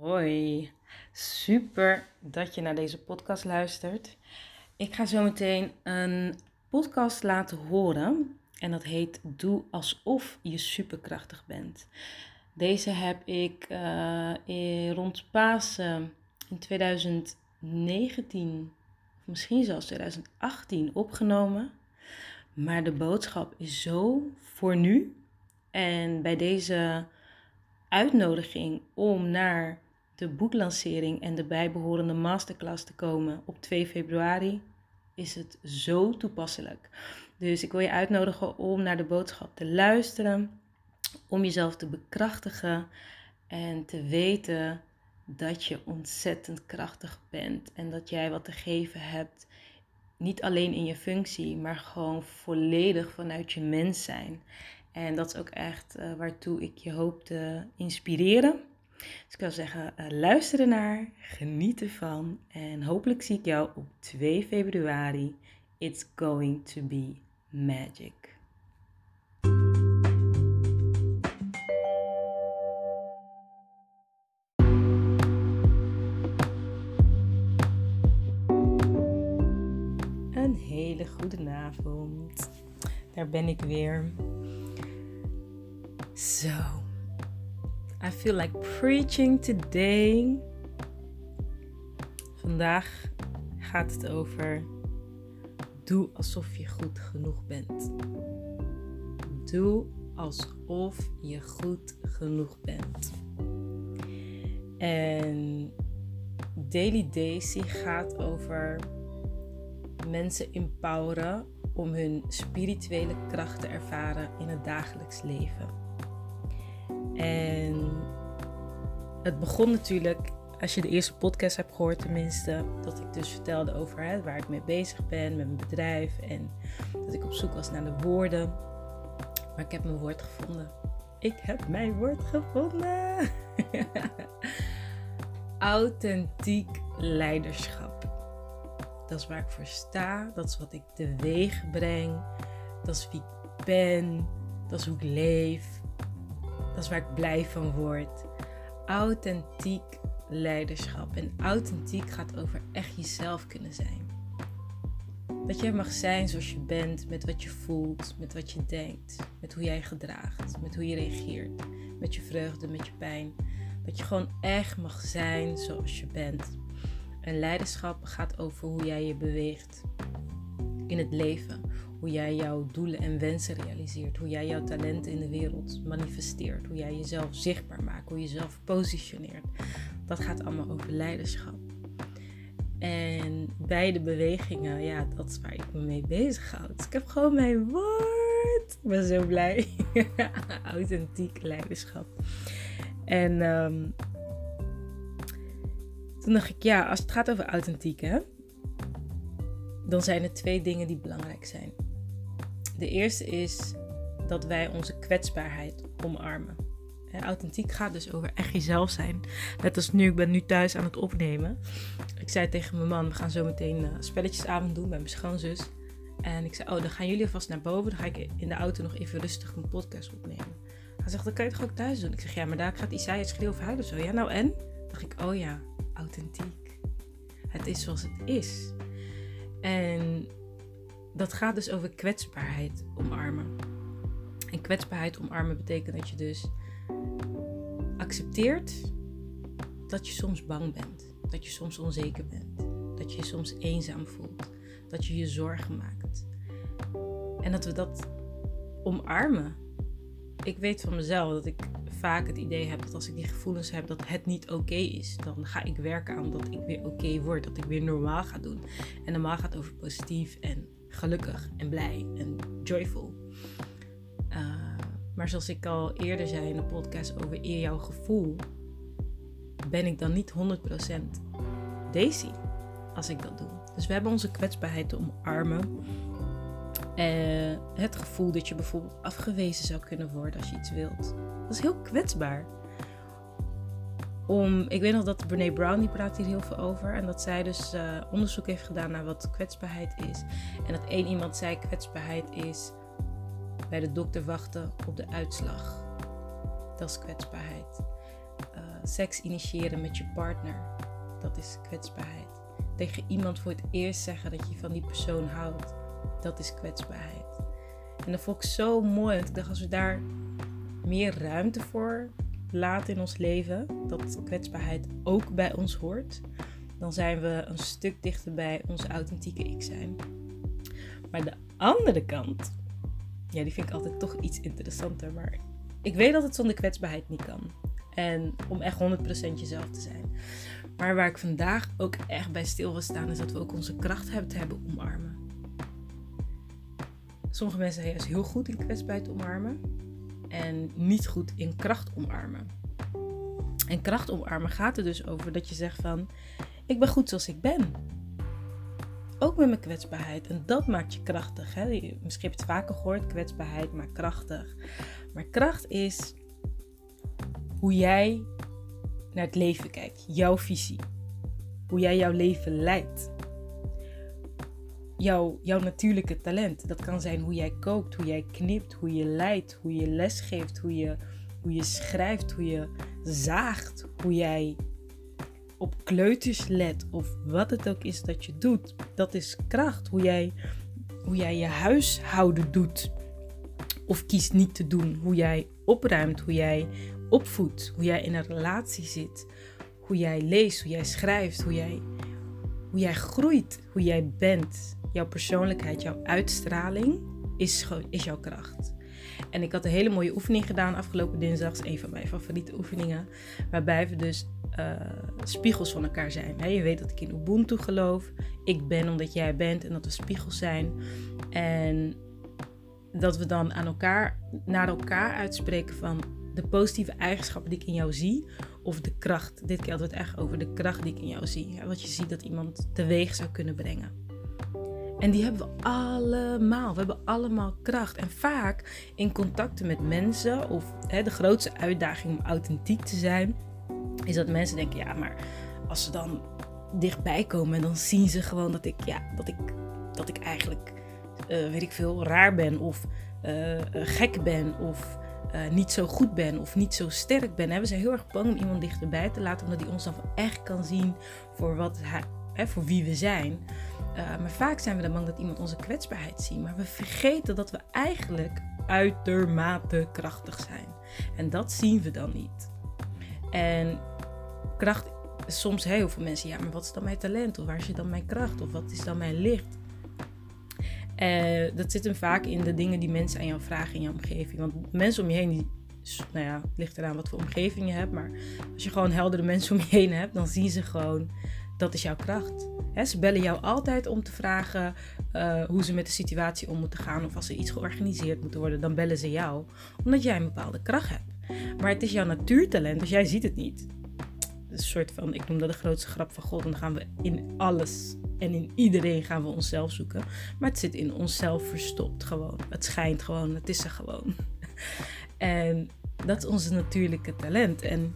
Hoi, super dat je naar deze podcast luistert. Ik ga zo meteen een podcast laten horen en dat heet Doe alsof je superkrachtig bent. Deze heb ik uh, rond Pasen in 2019, of misschien zelfs 2018 opgenomen. Maar de boodschap is zo voor nu. En bij deze uitnodiging om naar de boeklancering en de bijbehorende masterclass te komen op 2 februari, is het zo toepasselijk. Dus ik wil je uitnodigen om naar de boodschap te luisteren, om jezelf te bekrachtigen en te weten dat je ontzettend krachtig bent en dat jij wat te geven hebt. Niet alleen in je functie, maar gewoon volledig vanuit je mens zijn. En dat is ook echt uh, waartoe ik je hoop te inspireren. Dus ik wil zeggen, uh, luister ernaar, geniet ervan en hopelijk zie ik jou op 2 februari. It's going to be magic. Een hele goede avond. Daar ben ik weer. Zo. I feel like preaching today. Vandaag gaat het over doe alsof je goed genoeg bent. Doe alsof je goed genoeg bent. En Daily Daisy gaat over mensen empoweren om hun spirituele kracht te ervaren in het dagelijks leven. En het begon natuurlijk, als je de eerste podcast hebt gehoord tenminste, dat ik dus vertelde over waar ik mee bezig ben met mijn bedrijf en dat ik op zoek was naar de woorden. Maar ik heb mijn woord gevonden. Ik heb mijn woord gevonden. Authentiek leiderschap. Dat is waar ik voor sta. Dat is wat ik teweeg breng. Dat is wie ik ben. Dat is hoe ik leef. Dat is waar ik blij van word. Authentiek leiderschap. En authentiek gaat over echt jezelf kunnen zijn. Dat jij mag zijn zoals je bent, met wat je voelt, met wat je denkt, met hoe jij gedraagt, met hoe je reageert, met je vreugde, met je pijn. Dat je gewoon echt mag zijn zoals je bent. En leiderschap gaat over hoe jij je beweegt in het leven. Hoe jij jouw doelen en wensen realiseert. Hoe jij jouw talenten in de wereld manifesteert. Hoe jij jezelf zichtbaar maakt. Hoe je jezelf positioneert. Dat gaat allemaal over leiderschap. En beide bewegingen, ja, dat is waar ik me mee bezig houd. Dus ik heb gewoon mijn woord. Ik ben zo blij. Authentiek leiderschap. En um, toen dacht ik, ja, als het gaat over authentiek, dan zijn er twee dingen die belangrijk zijn. De eerste is dat wij onze kwetsbaarheid omarmen. authentiek gaat dus over echt jezelf zijn. Net als nu, ik ben nu thuis aan het opnemen. Ik zei tegen mijn man, we gaan zo meteen uh, spelletjesavond doen bij mijn schoonzus. En ik zei, oh, dan gaan jullie alvast naar boven. Dan ga ik in de auto nog even rustig mijn podcast opnemen. Hij zegt, dan kan je toch ook thuis doen? Ik zeg, ja, maar daar gaat Isaiah schreeuwen of huilen zo. Ja, nou en? Dan dacht ik, oh ja, authentiek. Het is zoals het is. En dat gaat dus over kwetsbaarheid omarmen. En kwetsbaarheid omarmen betekent dat je dus accepteert dat je soms bang bent, dat je soms onzeker bent, dat je je soms eenzaam voelt, dat je je zorgen maakt. En dat we dat omarmen. Ik weet van mezelf dat ik vaak het idee heb dat als ik die gevoelens heb dat het niet oké is, dan ga ik werken aan dat ik weer oké word, dat ik weer normaal ga doen. En normaal gaat over positief en gelukkig en blij en joyful. Uh, maar zoals ik al eerder zei in de podcast over eer jouw gevoel, ben ik dan niet 100% Daisy als ik dat doe. Dus we hebben onze kwetsbaarheid te omarmen. Uh, het gevoel dat je bijvoorbeeld afgewezen zou kunnen worden als je iets wilt. Dat is heel kwetsbaar. Om, ik weet nog dat Brene Brown, die praat hier heel veel over. En dat zij dus uh, onderzoek heeft gedaan naar wat kwetsbaarheid is. En dat één iemand zei, kwetsbaarheid is bij de dokter wachten op de uitslag. Dat is kwetsbaarheid. Uh, seks initiëren met je partner. Dat is kwetsbaarheid. Tegen iemand voor het eerst zeggen dat je van die persoon houdt. Dat is kwetsbaarheid. En dat vond ik zo mooi. Want ik dacht, als we daar meer ruimte voor laten in ons leven, dat kwetsbaarheid ook bij ons hoort, dan zijn we een stuk dichter bij onze authentieke ik zijn. Maar de andere kant, ja, die vind ik altijd toch iets interessanter. Maar ik weet dat het zonder kwetsbaarheid niet kan. En om echt 100% jezelf te zijn. Maar waar ik vandaag ook echt bij stil wil staan, is dat we ook onze kracht hebben te hebben omarmen. Sommige mensen zijn juist heel goed in kwetsbaarheid omarmen. En niet goed in kracht omarmen. En kracht omarmen gaat er dus over dat je zegt van... Ik ben goed zoals ik ben. Ook met mijn kwetsbaarheid. En dat maakt je krachtig. Hè? Misschien heb je het vaker gehoord. Kwetsbaarheid maakt krachtig. Maar kracht is hoe jij naar het leven kijkt. Jouw visie. Hoe jij jouw leven leidt. Jouw, jouw natuurlijke talent. Dat kan zijn hoe jij kookt, hoe jij knipt, hoe je leidt, hoe je lesgeeft, hoe je, hoe je schrijft, hoe je zaagt, hoe jij op kleuters let of wat het ook is dat je doet. Dat is kracht. Hoe jij, hoe jij je huishouden doet of kiest niet te doen. Hoe jij opruimt, hoe jij opvoedt, hoe jij in een relatie zit, hoe jij leest, hoe jij schrijft, hoe jij, hoe jij groeit, hoe jij bent. Jouw persoonlijkheid, jouw uitstraling is, is jouw kracht. En ik had een hele mooie oefening gedaan afgelopen dinsdag. Dat is een van mijn favoriete oefeningen. Waarbij we dus uh, spiegels van elkaar zijn. je weet dat ik in Ubuntu geloof. Ik ben omdat jij bent en dat we spiegels zijn. En dat we dan aan elkaar, naar elkaar uitspreken van de positieve eigenschappen die ik in jou zie. Of de kracht. Dit keer hadden het echt over de kracht die ik in jou zie. wat je ziet dat iemand teweeg zou kunnen brengen. En die hebben we allemaal. We hebben allemaal kracht. En vaak in contacten met mensen, of hè, de grootste uitdaging om authentiek te zijn, is dat mensen denken: ja, maar als ze dan dichtbij komen, dan zien ze gewoon dat ik, ja, dat ik, dat ik eigenlijk, uh, weet ik veel, raar ben, of uh, gek ben, of niet zo goed ben, of niet zo sterk ben. Hè? We zijn heel erg bang om iemand dichterbij te laten, omdat hij ons dan echt kan zien voor, wat hij, hè, voor wie we zijn. Uh, maar vaak zijn we dan bang dat iemand onze kwetsbaarheid ziet. Maar we vergeten dat we eigenlijk uitermate krachtig zijn. En dat zien we dan niet. En kracht, soms heel veel mensen, ja, maar wat is dan mijn talent? Of waar zit dan mijn kracht? Of wat is dan mijn licht? Uh, dat zit hem vaak in de dingen die mensen aan jou vragen in je omgeving. Want mensen om je heen, die, nou ja, het ligt eraan wat voor omgeving je hebt. Maar als je gewoon heldere mensen om je heen hebt, dan zien ze gewoon dat is jouw kracht. ze bellen jou altijd om te vragen uh, hoe ze met de situatie om moeten gaan. Of als er iets georganiseerd moet worden, dan bellen ze jou. Omdat jij een bepaalde kracht hebt. Maar het is jouw natuurtalent, dus jij ziet het niet. een soort van, ik noem dat de grootste grap van God. Dan gaan we in alles en in iedereen gaan we onszelf zoeken. Maar het zit in onszelf verstopt gewoon. Het schijnt gewoon, het is er gewoon. en dat is onze natuurlijke talent. En,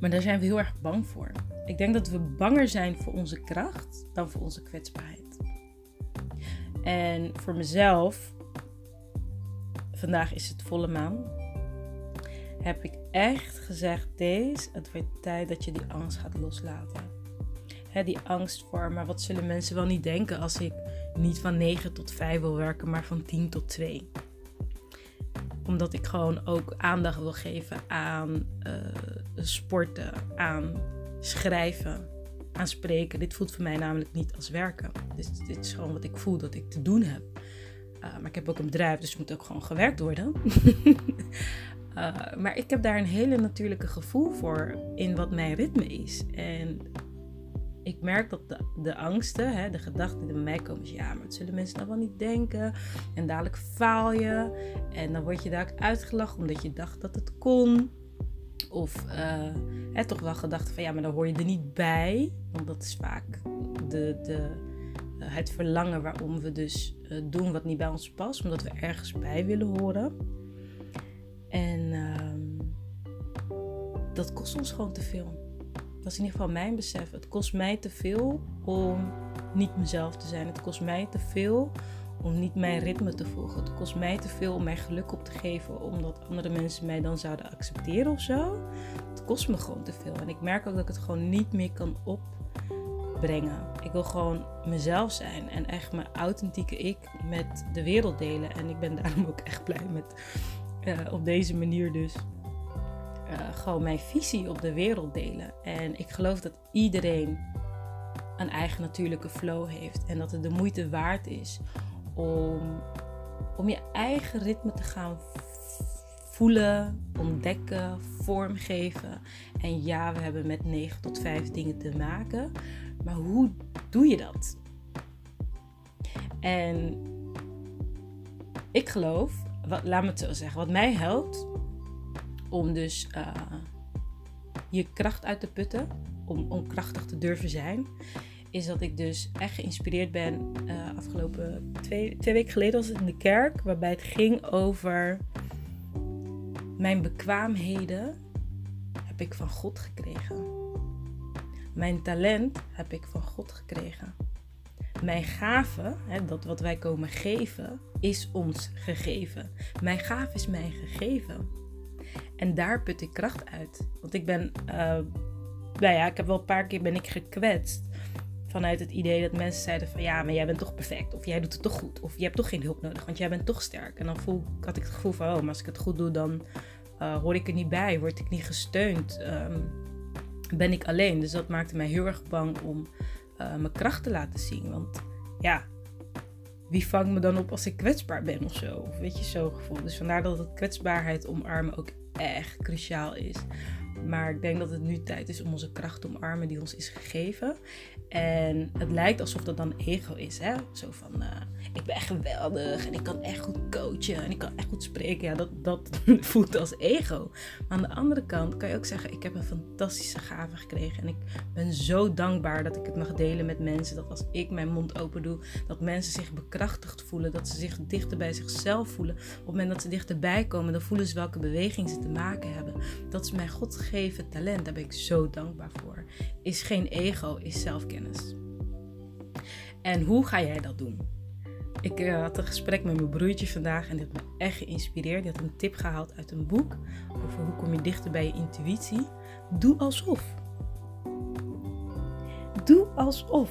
maar daar zijn we heel erg bang voor. Ik denk dat we banger zijn voor onze kracht dan voor onze kwetsbaarheid. En voor mezelf, vandaag is het volle maan, heb ik echt gezegd: deze, het wordt tijd dat je die angst gaat loslaten. die angst voor, maar wat zullen mensen wel niet denken als ik niet van 9 tot 5 wil werken, maar van 10 tot 2? Omdat ik gewoon ook aandacht wil geven aan uh, sporten, aan schrijven, aan spreken. Dit voelt voor mij namelijk niet als werken. Dit, dit is gewoon wat ik voel dat ik te doen heb. Uh, maar ik heb ook een bedrijf, dus het moet ook gewoon gewerkt worden. uh, maar ik heb daar een hele natuurlijke gevoel voor in wat mijn ritme is. En ik merk dat de, de angsten, hè, de gedachten die bij mij komen, ja, maar wat zullen mensen nou wel niet denken? En dadelijk faal je. En dan word je daar uitgelachen omdat je dacht dat het kon. Of uh, toch wel gedacht van ja, maar dan hoor je er niet bij. Want dat is vaak de, de, uh, het verlangen waarom we dus uh, doen wat niet bij ons past. Omdat we ergens bij willen horen. En ehm, dat kost ons gewoon te veel. Dat is in ieder geval mijn besef. Het kost mij te veel om niet mezelf te zijn. Het kost mij te veel om niet mijn ritme te volgen. Het kost mij te veel om mijn geluk op te geven, omdat andere mensen mij dan zouden accepteren of zo. Het kost me gewoon te veel. En ik merk ook dat ik het gewoon niet meer kan opbrengen. Ik wil gewoon mezelf zijn en echt mijn authentieke ik met de wereld delen. En ik ben daarom ook echt blij met uh, op deze manier dus uh, gewoon mijn visie op de wereld delen. En ik geloof dat iedereen een eigen natuurlijke flow heeft. En dat het de moeite waard is om, om je eigen ritme te gaan voelen, ontdekken, vormgeven. En ja, we hebben met 9 tot 5 dingen te maken. Maar hoe doe je dat? En ik geloof, wat, laat me het zo zeggen, wat mij helpt om dus uh, je kracht uit te putten, om, om krachtig te durven zijn, is dat ik dus echt geïnspireerd ben. Uh, afgelopen twee, twee weken geleden was het in de kerk, waarbij het ging over mijn bekwaamheden heb ik van God gekregen. Mijn talent heb ik van God gekregen. Mijn gave, hè, dat wat wij komen geven, is ons gegeven. Mijn gave is mij gegeven. En daar put ik kracht uit. Want ik ben, uh, nou ja, ik heb wel een paar keer ben ik gekwetst vanuit het idee dat mensen zeiden van ja, maar jij bent toch perfect. Of jij doet het toch goed. Of je hebt toch geen hulp nodig, want jij bent toch sterk. En dan voel, had ik het gevoel van, oh, maar als ik het goed doe, dan uh, hoor ik er niet bij. Word ik niet gesteund. Um, ben ik alleen. Dus dat maakte mij heel erg bang om uh, mijn kracht te laten zien. Want ja, wie vangt me dan op als ik kwetsbaar ben of zo? Of weet je, zo'n gevoel. Dus vandaar dat het kwetsbaarheid omarmen ook echt cruciaal is. Maar ik denk dat het nu tijd is om onze kracht omarmen die ons is gegeven. En het lijkt alsof dat dan ego is. Hè? Zo van, uh, ik ben echt geweldig en ik kan echt goed coachen en ik kan echt goed spreken. Ja, dat, dat voelt als ego. Maar aan de andere kant kan je ook zeggen, ik heb een fantastische gave gekregen. En ik ben zo dankbaar dat ik het mag delen met mensen. Dat als ik mijn mond open doe, dat mensen zich bekrachtigd voelen. Dat ze zich dichter bij zichzelf voelen. Op het moment dat ze dichterbij komen, dan voelen ze welke beweging ze te maken hebben. Dat is mijn God gegeven talent. Daar ben ik zo dankbaar voor. Is geen ego, is zelfkennis. En hoe ga jij dat doen? Ik uh, had een gesprek met mijn broertje vandaag en die had me echt geïnspireerd. Die had een tip gehaald uit een boek over hoe kom je dichter bij je intuïtie. Doe alsof. Doe alsof.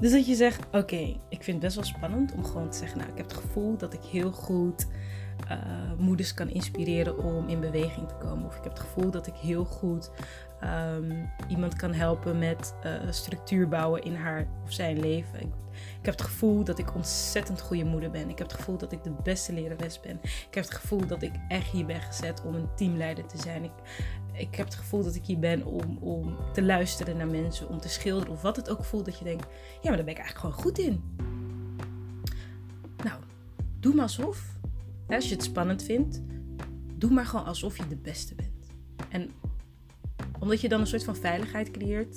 Dus dat je zegt, oké, ik vind het best wel spannend om gewoon te zeggen, nou, ik heb het gevoel dat ik heel goed uh, moeders kan inspireren om in beweging te komen. Of ik heb het gevoel dat ik heel goed um, iemand kan helpen met uh, structuur bouwen in haar of zijn leven. Ik, ik, heb het gevoel dat ik ontzettend goede moeder ben. Ik heb het gevoel dat ik de beste lerares ben. Ik heb het gevoel dat ik echt hier ben gezet om een teamleider te zijn. Ik, ik heb het gevoel dat ik hier ben om, om te luisteren naar mensen, om te schilderen of wat het ook voelt dat je denkt, ja, maar daar ben ik eigenlijk gewoon goed in. Nou, doe maar alsof. Als je het spannend vindt, doe maar gewoon alsof je de beste bent. En omdat je dan een soort van veiligheid creëert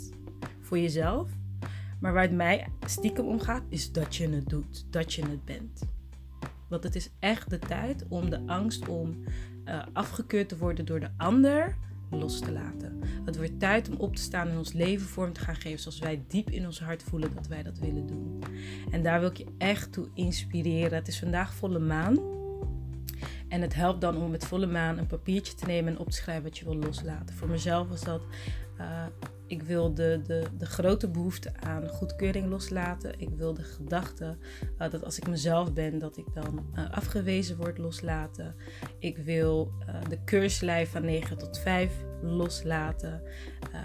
voor jezelf. Maar waar het mij stiekem om gaat, is dat je het doet. Dat je het bent. Want het is echt de tijd om de angst om uh, afgekeurd te worden door de ander los te laten. Het wordt tijd om op te staan en ons leven vorm te gaan geven zoals wij diep in ons hart voelen dat wij dat willen doen. En daar wil ik je echt toe inspireren. Het is vandaag volle maan. En het helpt dan om met volle maan een papiertje te nemen en op te schrijven wat je wil loslaten. Voor mezelf was dat, uh, ik wil de, de, de grote behoefte aan goedkeuring loslaten. Ik wil de gedachte uh, dat als ik mezelf ben, dat ik dan uh, afgewezen word loslaten. Ik wil de keurslijf van 9 tot 5 loslaten.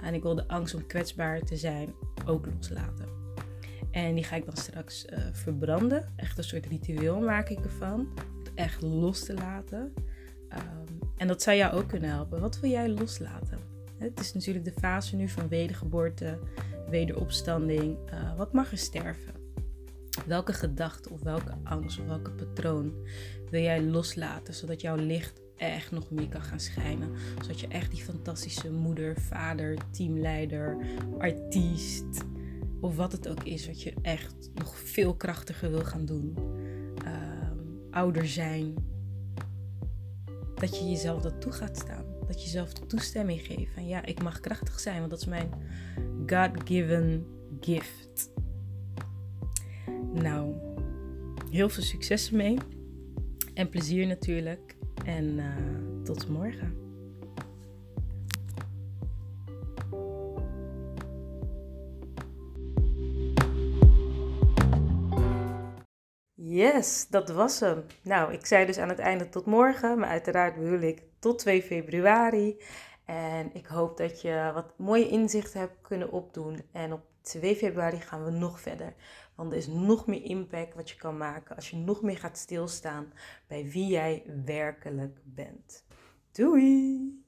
en ik wil de angst om kwetsbaar te zijn ook loslaten. En die ga ik dan straks verbranden. Echt een soort ritueel maak ik ervan echt los te laten. Um, en dat zou jou ook kunnen helpen. Wat wil jij loslaten? Het is natuurlijk de fase nu van wedergeboorte, wederopstanding. Uh, wat mag er sterven? Welke gedachte of welke angst of welke patroon wil jij loslaten, zodat jouw licht echt nog meer kan gaan schijnen? Zodat je echt die fantastische moeder, vader, teamleider, artiest of wat het ook is, wat je echt nog veel krachtiger wil gaan doen ouder zijn. Dat je jezelf dat toe gaat staan. Dat je jezelf de toestemming geeft. Van ja, ik mag krachtig zijn, want dat is mijn God-given gift. Nou, heel veel succes ermee. En plezier natuurlijk. En uh, tot morgen. Yes, dat was hem. Nou, ik zei dus aan het einde tot morgen, maar uiteraard bedoel ik tot 2 februari. En ik hoop dat je wat mooie inzichten hebt kunnen opdoen. En op 2 februari gaan we nog verder. Want er is nog meer impact wat je kan maken als je nog meer gaat stilstaan bij wie jij werkelijk bent. Doei!